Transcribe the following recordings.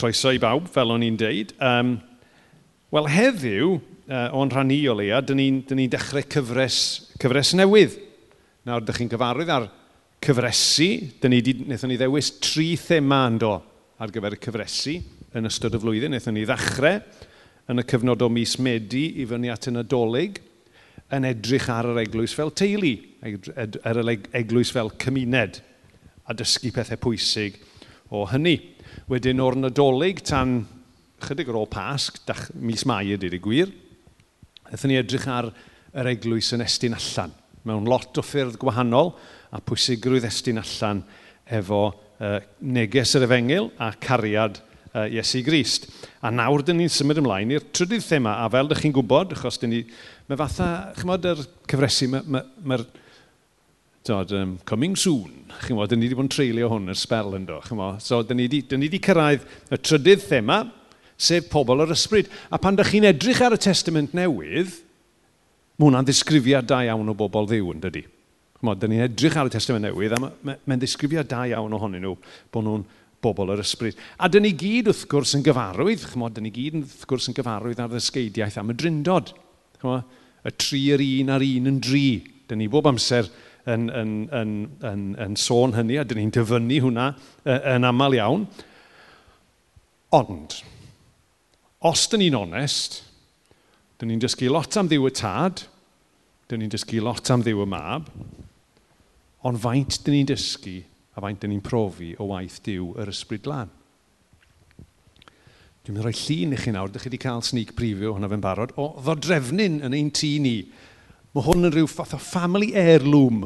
croeso i bawb, fel o'n i'n deud. Um, Wel, heddiw, uh, o'n rhan i o leia, dyn ni'n ni dechrau cyfres, cyfres newydd. Nawr, dych chi'n gyfarwydd ar cyfresu. Dyn ni di, wnaethon ni ddewis tri thema yndo ar gyfer y cyfresu yn ystod y flwyddyn. Wnaethon ni ddechrau yn y cyfnod o mis Medi i fyny at y Nadolig yn edrych ar yr eglwys fel teulu, yr eglwys fel cymuned a dysgu pethau pwysig o hynny. Wedyn o'r nadolig tan chydig ar ôl pasg, dach, mis mai ydy'r gwir, wnaethon ni edrych ar yr eglwys yn estyn allan, mewn lot o ffyrdd gwahanol a pwysigrwydd estyn allan efo uh, neges yr efengil a cariad uh, Iesu Grist. A nawr dyn ni'n symud ymlaen i'r trydydd thema, a fel ydych chi'n gwybod, achos dyn ni, mae fatha, chymod, yr cyfresu, mae'r ma, ma, ma Tod, um, coming soon. Chi'n modd, ni wedi bod yn treulio hwn yr spel yn do. So, dyn ni wedi cyrraedd y trydydd thema, sef pobl o'r ysbryd. A pan da chi'n edrych ar y testament newydd, mae hwnna'n ddisgrifiad da iawn o bobl ddiw yn dydy. Chymod, dyn ni'n edrych ar y testament newydd, a mae'n ma, ma ddisgrifiad da iawn ohonyn nhw bod nhw'n bobl yr ysbryd. A dyn ni gyd wrth gwrs yn gyfarwydd, chymod, dyn ni gyd wrth gwrs yn gyfarwydd ar ddysgeidiaeth am y drindod. Chymod, y tri yr un ar un yn dri. Dyn ni bob amser yn, yn, yn, yn, yn sôn hynny, a dyn ni'n dyfynnu hwnna yn aml iawn. Ond, os dyn ni'n onest, dyn ni'n dysgu lot am ddiw y tad, dyn ni'n dysgu lot am ddiw y mab, ond faint dyn ni'n dysgu a faint dyn ni'n profi o waith diw yr ysbryd lan. Dwi'n mynd rhoi llun i chi nawr, dych chi wedi cael sneak preview hwnna fe'n barod, o ddodrefnyn yn ein tŷ ni Mae hwn yn rhyw fath o family heirloom.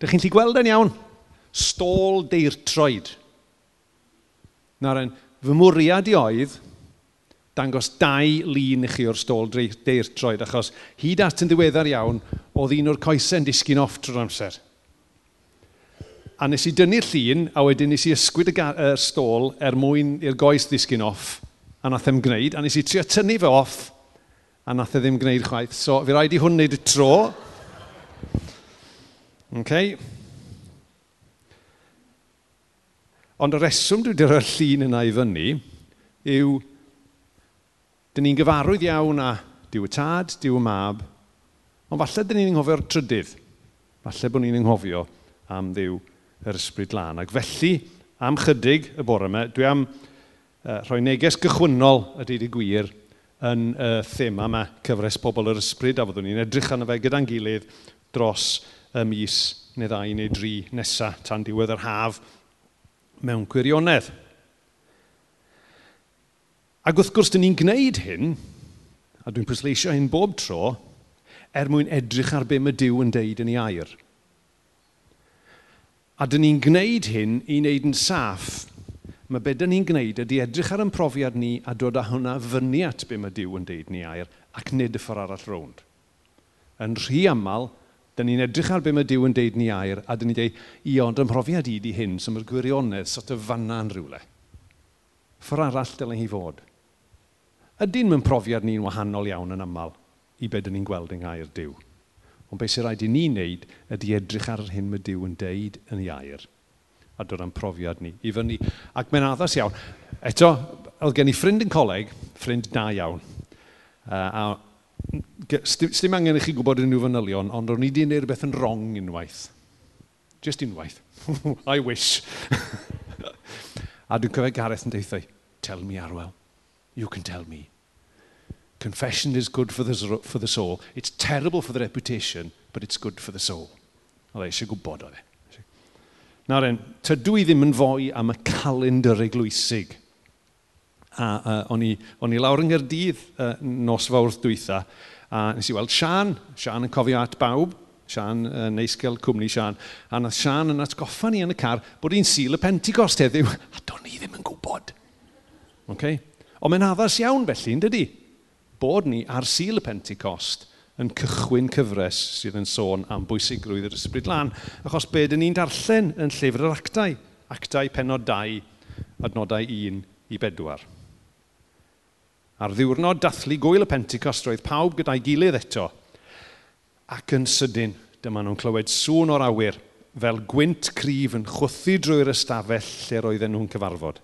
Dych chi'n lli gweld yn iawn? Stôl deirtroed. Na'r en, fy mwriad i oedd dangos dau lun i chi o'r stôl deirtroed, achos hyd at yn ddiweddar iawn, oedd un o'r coesau'n disgyn off trwy'r amser. A nes i dynnu'r llun, a wedyn nes i ysgwyd y er stôl er mwyn i'r goes ddisgyn off, a nath em gwneud, a nes i trio tynnu fe off, a nath e ddim gwneud chwaith. So, fi rhaid i hwn wneud y tro. Okay. Ond y reswm dwi wedi rhoi'r llun yna i fyny yw, dyn ni'n gyfarwydd iawn a diw y tad, diw y mab, ond falle dyn ni'n anghofio'r trydydd. Falle bod ni'n anghofio am ddiw yr ysbryd lan. Ac felly, am chydig y bore yma, dwi am uh, rhoi neges gychwynnol y dyd y gwir – yn y thema yma, cyfres pobl yr ysbryd, a fyddwn ni'n edrych arno fe gyda'n gilydd dros y mis neu ddau neu dri nesaf tan diwedd yr haf mewn gwirionedd. Ac wrth gwrs, dyn ni'n gwneud hyn, a dwi'n pwysleisio hyn bob tro, er mwyn edrych ar be mae Dyw yn deud yn ei air. A dyn ni'n gwneud hyn i wneud yn saff mae be dyn ni'n gwneud ydy edrych ar ein profiad ni a dod â hwnna fyny at be mae Dyw yn deud ni air ac nid y ffordd arall rownd. Yn rhy aml, dyn ni'n edrych ar be mae Dyw yn deud ni air a dyn ni'n deud, i ond ym mhrofiad i di hyn, so mae'r gwirionedd sot o fanna yn rhywle. Ffordd arall dylen hi fod. Ydy'n mynd profiad ni'n wahanol iawn yn aml i be dyn ni'n gweld yng Nghaer Dyw. Ond beth sy'n rhaid i ni wneud ydy edrych ar hyn mae Dyw yn deud yn ei air a dod am profiad ni i fyny. Ac mae'n addas iawn. Eto, oedd gen i ffrind yn coleg, ffrind da iawn. Uh, a sdim angen i chi gwybod unrhyw fanylion, ond o'n i di wneud rhywbeth yn wrong unwaith. Just unwaith. I wish. a dwi'n cyfed Gareth yn deithio, tell me Arwel, you can tell me. Confession is good for the, for the soul. It's terrible for the reputation, but it's good for the soul. Oedd e eisiau gwybod oedd e. Nawr en, tydw i ddim yn fwy am y calendar eglwysig. A uh, o'n, i, on i lawr yng Nghyrdydd uh, nos fawrth dwytha, a nes i weld Sian, Sian yn cofio at bawb, Sian, uh, neisgel cwmni Sian, a nath Sian yn atgoffa ni yn y car bod hi'n sil y Pentecost heddiw, a do'n i ddim yn gwybod. Okay? Ond mae'n addas iawn felly, yn dydy? Bod ni ar sil y Pentecost yn cychwyn cyfres sydd yn sôn am bwysigrwydd yr ysbryd lan, achos be dyn ni'n darllen yn llyfr yr actau, actau penod 2, adnodau 1 i 4. Ar ddiwrnod dathlu gwyl y Pentecost roedd pawb gyda'i gilydd eto, ac yn sydyn dyma nhw'n clywed sŵn o'r awyr fel gwynt cryf yn chwthu drwy'r ystafell lle roedden nhw'n cyfarfod.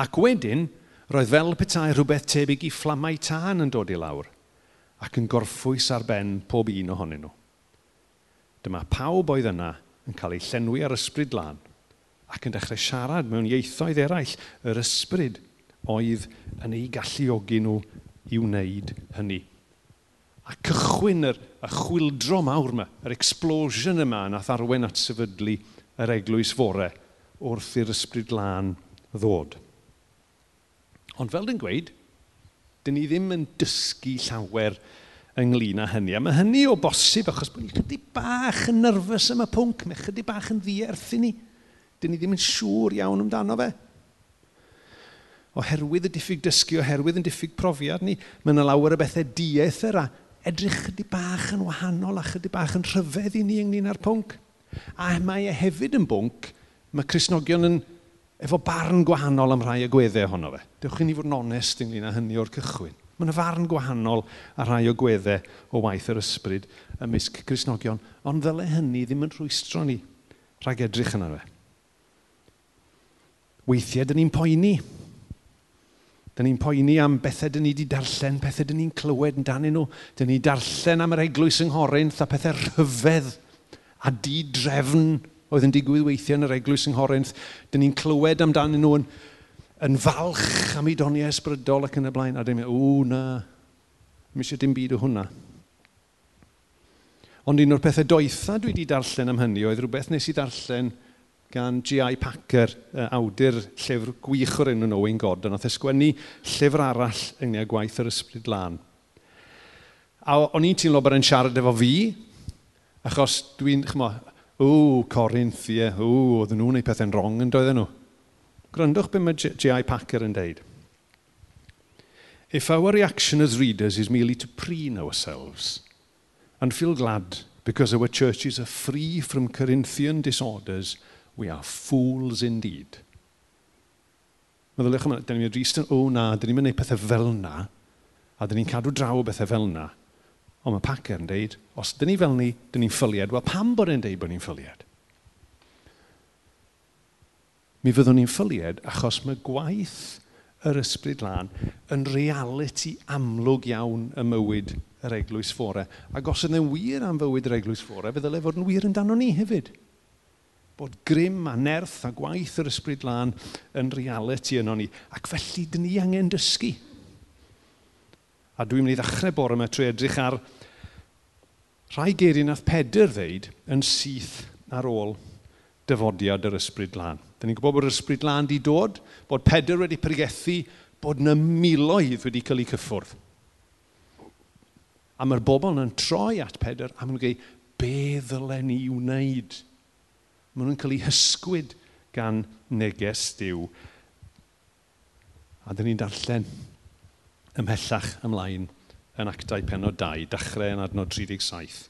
Ac wedyn, roedd fel petai rhywbeth tebyg i fflamau tân yn dod i lawr ac yn gorffwys ar ben pob un ohonyn nhw. Dyma pawb oedd yna yn cael ei llenwi ar ysbryd lan ac yn dechrau siarad mewn ieithoedd eraill yr ysbryd oedd yn ei galluogi nhw i wneud hynny. A cychwyn yr, y chwildro mawr yma, yr explosion yma nath arwen at sefydlu yr eglwys fore wrth i'r ysbryd lan ddod. Ond fel dyn gweud, Dyn ni ddim yn dysgu llawer ynglyn â hynny. A mae hynny o bosib achos bod ni chydig bach yn nyrfys am y pwnc, mae chydig bach yn ddierth i ni. Dyn ni ddim yn siŵr iawn amdano fe. Oherwydd y diffyg dysgu, oherwydd yn diffyg profiad ni, mae yna lawer o bethau dieth yr a edrych chydig bach yn wahanol a chydig bach yn rhyfedd i ni ynglyn â'r pwnc. A mae e hefyd yn bwnc, mae Cresnogion yn efo barn gwahanol am rhai agweddau ohono fe. Dewch i ni fod yn onest ynglyn â hynny o'r cychwyn. Mae yna farn gwahanol a rhai o gweddau o waith yr ysbryd ymysg Cresnogion, ond ddylai hynny ddim yn rhwystro ni rhag edrych yna fe. Weithiau, dyn ni'n poeni. Dyn ni'n poeni am bethau dyn ni wedi darllen, pethau dyn ni'n clywed yn dan nhw. Dyn ni'n darllen am yr eglwys yng Nghorinth a pethau rhyfedd a di-drefn oedd yn digwydd weithiau yn yr eglwys yng Nghorinth. Dyn ni'n clywed amdanyn nhw yn, yn falch am eidoniau ysbrydol ac yn y blaen. A dyn ni'n meddwl, na, mi eisiau dim byd o hwnna. Ond un o'r pethau doetha dwi wedi darllen am hynny oedd rhywbeth nes i darllen gan G.I. Packer, awdur llyfr gwych o'r enw Owen Gordon, oedd esgwennu llyfr arall ynghlyn â gwaith yr ysbryd lan. A o'n i'n teimlo bod e'n siarad efo fi, achos dwi'n, chymo, o, ww, Corinthiau, o, oedden nhw'n ei pethau'n wrong yn doedden nhw. Gryndwch beth mae G.I. Packer yn deud. If our reaction as readers is merely to preen ourselves and feel glad because our churches are free from Corinthian disorders, we are fools indeed. Meddyliwch yma, dyn ni'n mynd yn, o na, dyn ni'n mynd pethau fel na, a dyn ni'n cadw draw bethau fel na. Ond mae Packer yn deud, os dyn ni fel ni, dyn ni'n ffyliad, wel pam bod e'n deud bod ni'n ffyliad? Mi fyddwn ni'n ffyliad achos mae gwaith yr ysbryd lan yn reality amlwg iawn y mywyd yr eglwys ffore. Ac os yna'n wir am fywyd yr eglwys ffore, fe ddylai fod yn wir amdano ni hefyd. Bod grym a nerth a gwaith yr ysbryd lan yn reality yno ni. Ac felly, dyn ni angen dysgu. A dwi'n mynd i ddechrau bore yma trwy edrych ar rhai geiriau nath Pedr ddeud yn syth ar ôl dyfodiad yr ysbryd lan. Dyn ni'n gwybod bod yr ysbryd lan wedi dod, bod Pedr wedi pregethu bod yna miloedd wedi cael eu cyffwrdd. A mae'r bobl yn troi at Pedr a maen nhw'n gwneud, be ddylen ni wneud? Maen nhw'n cael eu hysgwyd gan neges diw. A dyn ni'n darllen ymhellach ymlaen yn actau penod 2, dechrau yn adnod 37.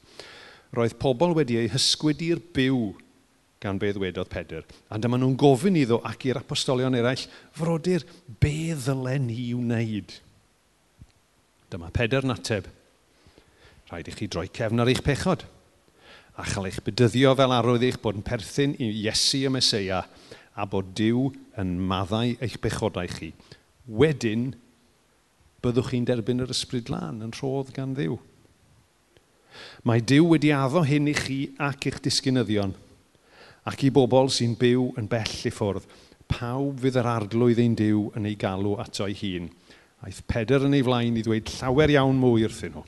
Roedd pobl wedi eu hysgwyd i'r byw gan be ddwedodd Pedr. A dyma nhw'n gofyn iddo ac i'r apostolion eraill, frodyr, be ddylen ni wneud? Dyma Pedr nateb. Rhaid i chi droi cefn ar eich pechod a chael eich bydyddio fel arwydd eich bod yn perthyn i Iesu y Mesoea a bod Dyw yn maddau eich bechodau chi. Wedyn, byddwch chi'n derbyn yr ysbryd lan yn rhodd gan ddiw. Mae Dyw wedi addo hyn i chi ac i'ch disgynyddion, ac i bobl sy'n byw yn bell i ffwrdd. Pawb fydd yr arglwydd ein Dyw yn ei galw ato ei hun. Aeth Peder yn ei flaen i ddweud llawer iawn mwy wrthyn nhw.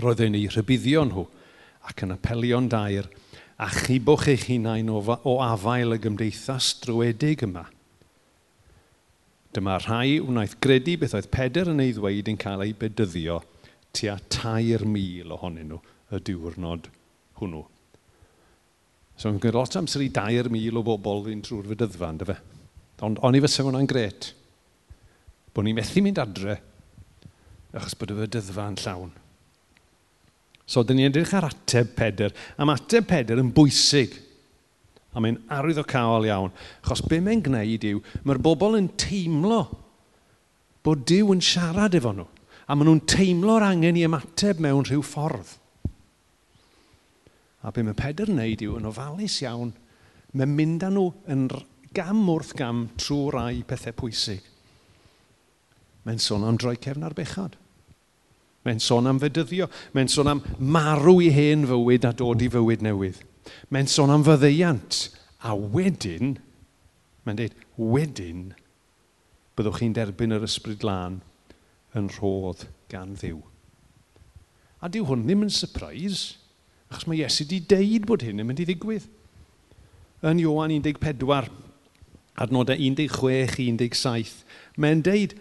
Roedd yn ei rhybuddio nhw ac yn apelio'n dair a chibwch eich hunain o, o afael y gymdeithas drwedig yma – Dyma rhai wnaeth gredu beth oedd Peder yn ei ddweud yn cael ei bedyddio tua tair mil ohonyn nhw y diwrnod hwnnw. So yn gwneud lot amser i dair mil o bobl fi'n trwy'r fedyddfa, ynddo fe. Ond on i fysa hwnna'n gret. Bod ni'n methu mynd adre, achos bod y fedyddfa yn llawn. So, dyn ni'n edrych ar ateb Peder. Am ateb Peder yn bwysig A mae'n arwyddocaol iawn. Achos be mae'n gwneud yw, mae'r bobl yn teimlo bod Dyw yn siarad efo nhw. A maen nhw'n teimlo'r angen i ymateb mewn rhyw ffordd. A be mae Pedr yn gwneud yw, yn ofalus iawn, mae'n mynd â nhw yn gam wrth gam trwy rai pethau pwysig. Mae'n sôn am droi cefn ar bechad. Mae'n sôn am fedyddio. Mae'n sôn am marw i hen fywyd a dod i fywyd newydd. Mae'n sôn am fyddeiant. A wedyn, mae'n dweud, wedyn, byddwch chi'n derbyn yr ysbryd lan yn rhodd gan ddiw. A diw hwn ddim yn surprise, achos mae Iesu wedi deud bod hyn yn mynd i ddigwydd. Yn Iowan 14, adnodau 16-17, mae'n deud,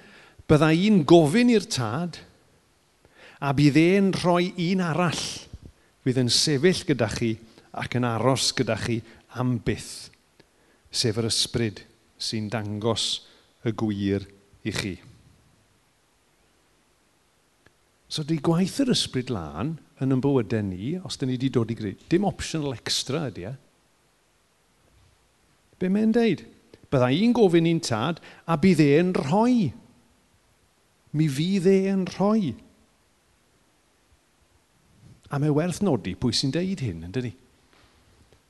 bydda un gofyn i'r tad, a bydd e'n rhoi un arall fydd yn sefyll gyda chi ac yn aros gyda chi am byth, sef yr ysbryd sy'n dangos y gwir i chi. So, di gwaith yr ysbryd lan yn yn bywydau ni, os da ni wedi dod i greu, dim optional extra ydy e. Be mae'n deud? Bydda i'n gofyn i'n tad, a bydd e'n rhoi. Mi fydd e'n rhoi. A mae werth nodi pwy sy'n deud hyn, yn ni?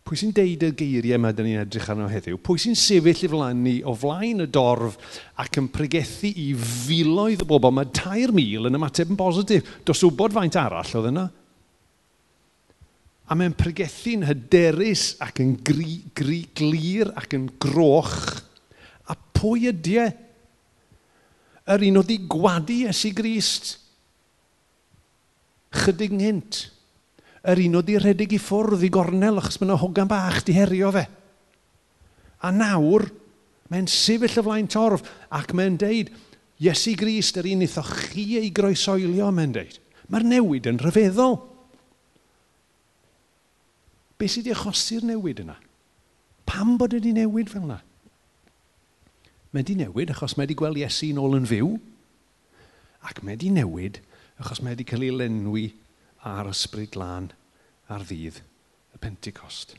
Pwy sy'n deud y geiriau yma dyn ni'n edrych arno heddiw? Pwy sy'n sefyll i flaen ni o flaen y dorf ac yn pregethu i filoedd o bobl? Mae 3,000 yn ymateb yn bositif. Dos wybod faint arall oedd yna? A mae'n pregethu'n hyderus ac yn gri, gri, glir ac yn groch. A pwy ydy e? Yr un oedd i gwadu Esu Grist. Chydig nghynt yr un oedd di redig i ffwrdd i gornel achos mae yna hogan bach di herio fe. A nawr, mae'n sefyll y flaen torf ac mae'n deud, Iesu Grist, yr un eithoch chi ei groesoelio, mae'n deud. Mae'r newid yn rhyfeddol. Be sydd wedi achosi'r newid yna? Pam bod wedi newid fel yna? Mae wedi newid achos mae wedi gweld Iesu ôl yn fyw, ac mae wedi newid achos mae wedi cael ei lenwi ar ysbryd lan ar ddydd y Pentecost.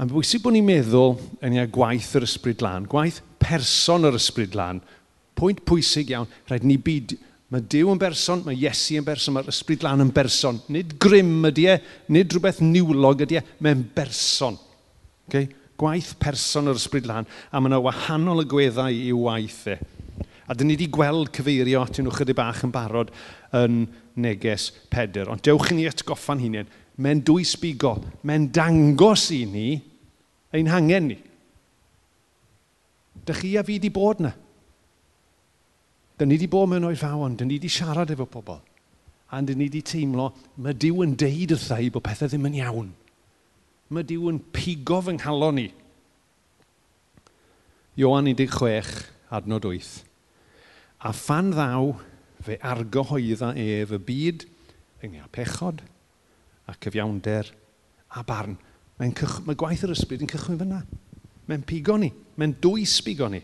A'n bwysig bod ni'n meddwl yn ia gwaith yr ysbryd lan, gwaith person yr ysbryd lan. Pwynt pwysig iawn, rhaid ni byd, mae Dyw yn berson, mae Iesu yn berson, mae'r ysbryd lan yn berson. Nid grym ydy e, nid rhywbeth niwlog ydy e, mae'n berson. Okay? Gwaith person yr ysbryd lan, a mae yna wahanol y gweddau i'w waith e. A dyn ni wedi gweld cyfeirio at nhw chydig bach yn barod yn neges Pedr. Ond dewch i ni atgoffa'n hunain, mae'n dwy sbigo, mae'n dangos i ni ein hangen ni. Dych chi a fi wedi bod yna. Dyn ni wedi bod mewn oed fawon, dyn ni wedi siarad efo pobl. A dyn ni wedi teimlo, mae Dyw yn deud wrtha i bod pethau ddim yn iawn. Mae Dyw yn pigo fy nghalon ni. Ioan 16, adnod 8. A phan ddaw fe argyhoedda ef y byd yng pechod a cyfiawnder a barn. Mae, cych... Mae gwaith yr ysbryd yn cychwyn fyna. Mae'n pigo ni. Mae'n dwys pigo ni.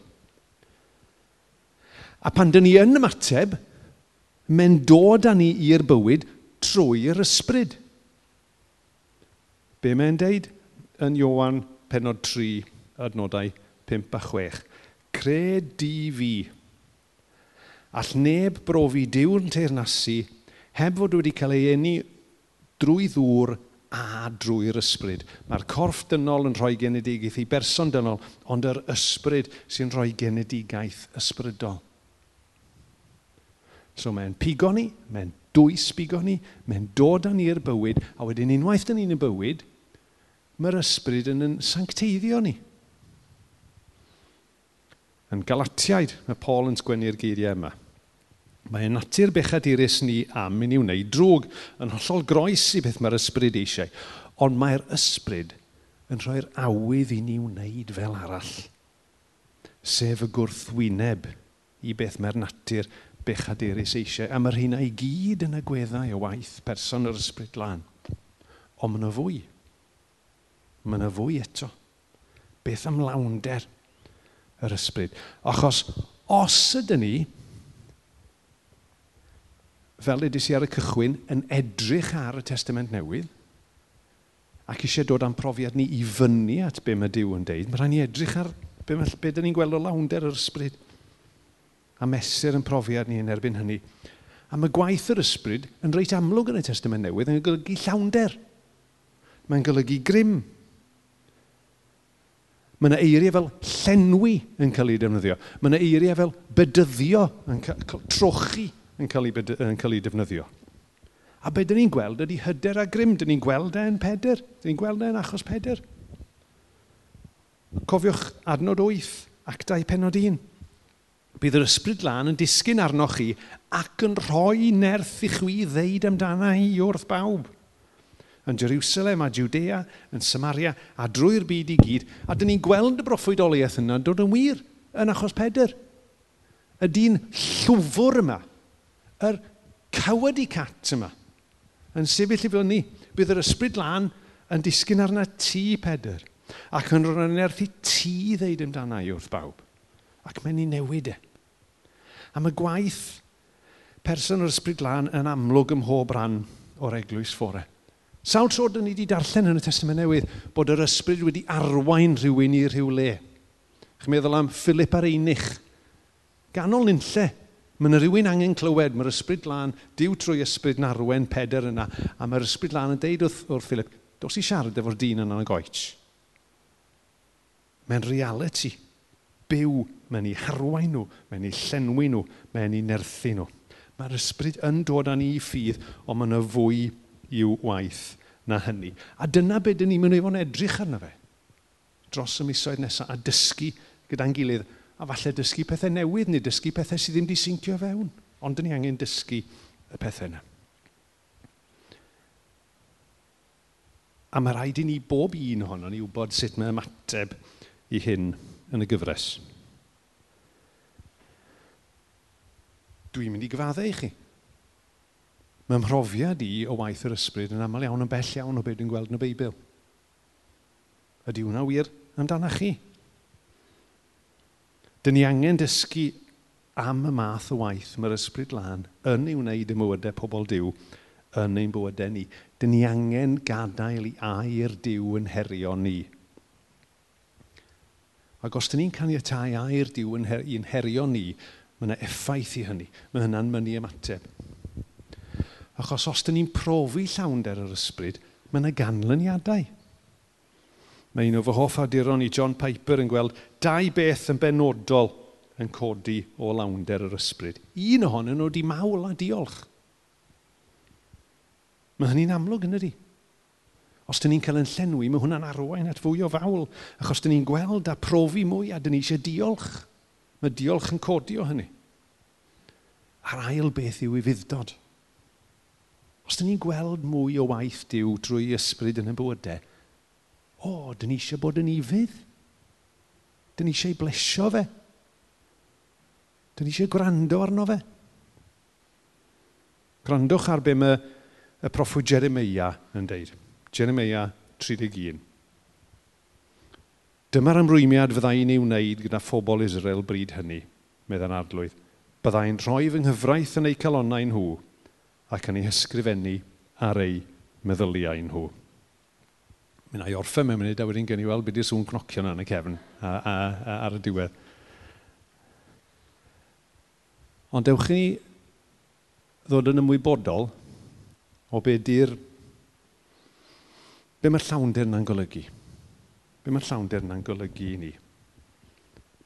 A pan dyn ni yn ymateb, mae'n dod â ni i'r bywyd trwy'r ysbryd. Be mae'n deud yn Iowan penod 3, adnodau 5 a 6? Cred di fi all neb brofi diwrn teirnasu heb fod wedi cael ei eni drwy ddŵr a drwy'r ysbryd. Mae'r corff dynol yn rhoi genedigaeth i berson dynol, ond yr ysbryd sy'n rhoi genedigaeth ysbrydol. So mae'n pigo ni, mae'n dwys pigo ni, mae'n dod â ni'r bywyd, a wedyn unwaith dyn ni'n y bywyd, mae'r ysbryd yn yn sancteiddio ni. Yn Galatiaid, mae Paul yn sgwennu'r geiriau yma. Mae natur bechadurus ni am i ni wneud drwg yn hollol groes i beth mae'r ysbryd eisiau. Ond mae'r ysbryd yn rhoi'r awydd i ni wneud fel arall. Sef y gwrthwyneb i beth mae'r natur bechadurus eisiau. A mae'r hynna i gyd yn y gweddau o waith person yr ysbryd lan. Ond mae yna fwy. Mae yna fwy eto. Beth am lawnder yr ysbryd? Achos os ydyn ni fel edys i ar y cychwyn, yn edrych ar y testament newydd, ac eisiau dod am profiad ni i fyny at be mae Dyw yn deud, mae rhaid ni edrych ar be, mae, be ni'n gweld o lawnder yr ysbryd. A mesur yn profiad ni yn erbyn hynny. A mae gwaith yr ysbryd yn reit amlwg yn y testament newydd yn golygu llawnder. Mae'n golygu grym, Mae yna eiriau fel llenwi yn cael ei defnyddio. Mae yna eiriau fel bedyddio, yn trochi yn cael ei, yn cael ei defnyddio. A be dyn ni'n gweld ydy hyder a grym. Dyn ni'n gweld e'n peder. Dyn ni'n gweld e'n achos peder. Cofiwch adnod 8, actau penod 1. Bydd yr ysbryd lan yn disgyn arnoch chi ac yn rhoi nerth i chwi ddeud amdana hi wrth bawb. Yn Jerusalem a Judea, yn Samaria a drwy'r byd i gyd. A dyn ni'n gweld y broffwydoliaeth yna dod yn wir yn achos peder. Ydy'n llwfwr yma yr cawod i cat yma yn sefyll i fyny. Bydd yr ysbryd lan yn disgyn arna ti, Pedr, ac yn rhan rhywun i ti ddeud amdana i wrth bawb. Ac mae'n ei newid e. A mae gwaith person o'r ysbryd lan yn amlwg ym mhob rhan o'r eglwys ffore. Sawl tro dyn ni wedi darllen yn y testament newydd bod yr ysbryd wedi arwain rhywun i rhyw le. Chi'n meddwl am Philip ar Einich, ganol nynlle, Mae yna rhywun angen clywed, mae'r ysbryd lan, diw trwy ysbryd yn arwen peder yna, a mae'r ysbryd lan yn deud wrth, wrth Philip, dos i siarad efo'r dyn yna'n y goets. Mae'n reality. Byw, mae'n ei harwain nhw, mae'n ei llenwi nhw, mae'n ei nerthu nhw. Mae'r ysbryd yn dod â ni i ffydd, ond mae'n y fwy i'w waith na hynny. A dyna beth dyn ni'n mynd i fod yn edrych arno fe dros y misoedd nesaf a dysgu gyda'n gilydd a falle dysgu pethau newydd neu dysgu pethau sydd ddim wedi sincio fewn. Ond dyn ni angen dysgu y pethau yna. A mae rhaid i ni bob un ohono ni wybod sut mae ymateb i hyn yn y gyfres. Dwi'n mynd i gyfaddau i chi. Mae mhrofiad i o waith yr ysbryd yn aml iawn yn bell iawn o beth dwi'n gweld yn y Beibl. Ydy hwnna wir amdanach chi? Dyn ni angen dysgu am y math o waith mae'r ysbryd lan yn ei wneud y mywydau pobl diw yn ein bywydau ni. Dyn ni angen gadael i air diw yn herio ni. Ac os dyn ni'n caniatau air diw yn her herio ni, mae yna effaith i hynny. Mae hynna'n mynd ymateb. Achos os dyn ni'n profi llawnder yr ysbryd, mae yna ganlyniadau mae un o fy hoff aduron i John Piper yn gweld dau beth yn benodol yn codi o lawnder yr ysbryd. Un ohonyn nhw di mawl a diolch. Mae hynny'n amlwg yn ydy. Os dyn ni'n cael yn llenwi, mae hwnna'n arwain at fwy o fawl, achos dyn ni'n gweld a profi mwy a dyn ni eisiau diolch. Mae diolch yn codi o hynny. A'r ail beth yw i fuddod. Os dyn ni'n gweld mwy o waith diw drwy ysbryd yn y bywydau, o, dyn ni eisiau bod yn ifydd. Dyn ni eisiau blesio fe. Dyn ni eisiau gwrando arno fe. Gwrandwch ar be mae y proffw Jeremia yn deud. Jeremia 31. Dyma'r ymrwymiad fyddai'n ei wneud gyda phobl Israel bryd hynny, meddai'n adlwydd. Byddai'n rhoi fy nghyfraith yn eu calonnau nhw ac yn ei hysgrifennu ar ei meddyliau nhw mi na i orffen mewn munud, a wedyn gen i weld beth i'r sŵn cnocio yna yn y cefn a, a, a, ar y diwedd. Ond dewch chi ddod yn ymwybodol o be di'r... Be mae'r llawnder yna'n golygu? Be mae'r llawnder yna'n golygu i ni?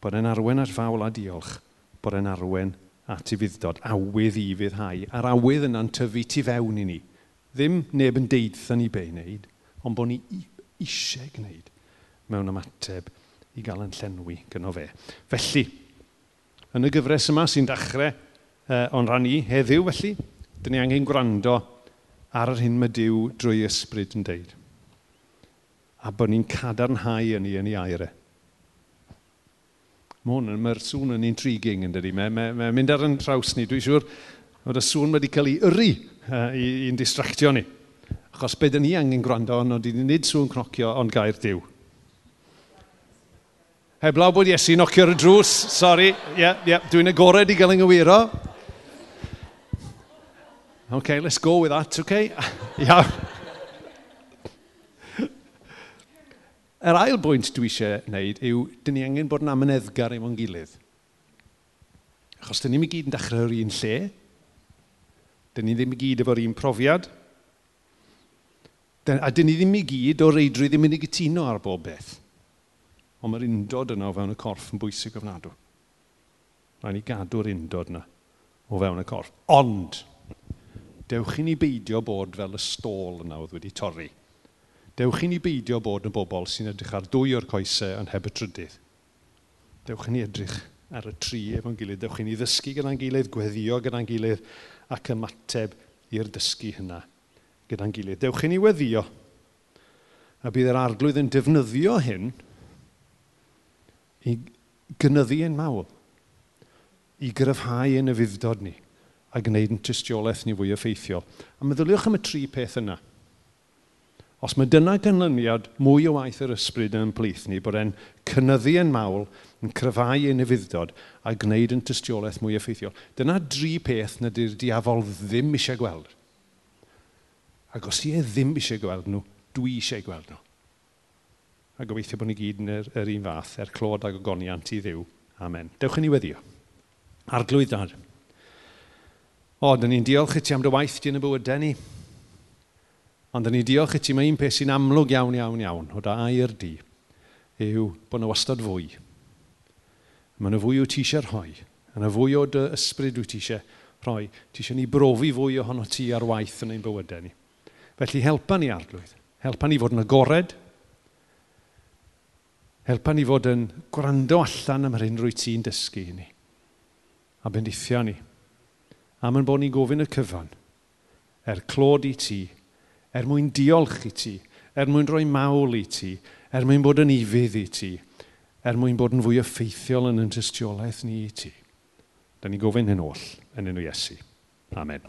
Bod e'n arwen ar fawl a diolch, bod e'n arwen at i fuddod, awydd i fyddhau. A'r awydd yna'n tyfu tu fewn i ni. Ddim neb yn deitha ni be i wneud, ond bod ni eisiau gwneud mewn ymateb i gael yn llenwi gyno fe. Felly, yn y gyfres yma sy'n dachrau uh, o'n rhan i heddiw felly, dyn ni angen gwrando ar yr hyn mae Dyw drwy ysbryd yn deud. A bod ni'n cadarnhau yn ni yn ei aire. Mae hwn, yn mae'r sŵn yn intriguing yn dydi. Mae'n mae, mae mynd ar yn traws ni. Dwi'n siŵr bod y sŵn wedi cael ei yrru uh, i'n distractio ni. Achos beth dyn ni angen gwrando ond dyn ni'n nid sŵn cnocio, ond gair diw. Heblaw bod Iesu nocio ar y drws, sori, yeah, yeah, dwi'n agored i gael yng ynghywiro. Okay, let's go with that, okay? Iawn. Yr ail bwynt dwi eisiau wneud yw, dyn ni angen bod yn amyneddgar efo'n gilydd. Achos dyn ni'n i gyd yn dechrau o'r un lle, dyn ni ddim i gyd efo'r un profiad, A dyn ni ddim i gyd o reidrwy ddim yn ei gytuno ar bob beth. Ond mae'r undod yna o fewn y corff yn bwysig ofnadw. Rhaid ni gadw'r undod yna o fewn y corff. Ond, dewch i ni beidio bod fel y stôl yna oedd wedi torri. Dewch i ni beidio bod yn bobl sy'n edrych ar dwy o'r coesau yn heb y trydydd. Dewch i ni edrych ar y tri efo'n gilydd. Dewch i ni ddysgu gyda'n gilydd, gweddio gyda'n gilydd ac ymateb i'r dysgu hynna gyda'n gilydd. Dewch i ni weddio. A bydd yr arglwydd yn defnyddio hyn i gynyddu ein mawl, i gryfhau ein yfuddod ni a gwneud yn tystiolaeth ni fwy effeithiol. A meddyliwch am y tri peth yna. Os mae dyna gynlyniad mwy o waith yr ysbryd yn plith ni, bod e'n cynyddu yn mawl, yn cryfau yn efuddod a gwneud yn tystiolaeth mwy effeithiol. Dyna dri peth na di'r diafol ddim eisiau gweld. Ac os ti e ddim eisiau gweld nhw, dwi eisiau gweld nhw. A gobeithio bod ni gyd yn yr, yr un fath, er clod ag ogoniant i ddiw. Amen. Dewch yn ni weddio. Arglwydd dad. O, dyn ni'n diolch i ti am dy waith di yn y bywydau ni. Ond dyn ni'n diolch i ti mae un peth sy'n amlwg iawn, iawn, iawn, o da air di, yw bod yna wastad fwy. Mae yna fwy o ti eisiau rhoi. Yna fwy o dy ysbryd wyt ti eisiau rhoi. Ti eisiau ni brofi fwy ohono ti ar waith yn ein bywydau ni. Felly helpa ni arglwydd. Helpa ni fod yn agored. Helpa ni fod yn gwrando allan am yr unrhyw ti'n dysgu i ni. A bendithio ni. Am yn bod ni'n gofyn y cyfan. Er clod i ti. Er mwyn diolch i ti. Er mwyn rhoi mawl i ti. Er mwyn bod yn ifydd i ti. Er mwyn bod yn fwy effeithiol yn yn tystiolaeth ni i ti. Da ni gofyn hyn oll yn enw Iesu. Amen.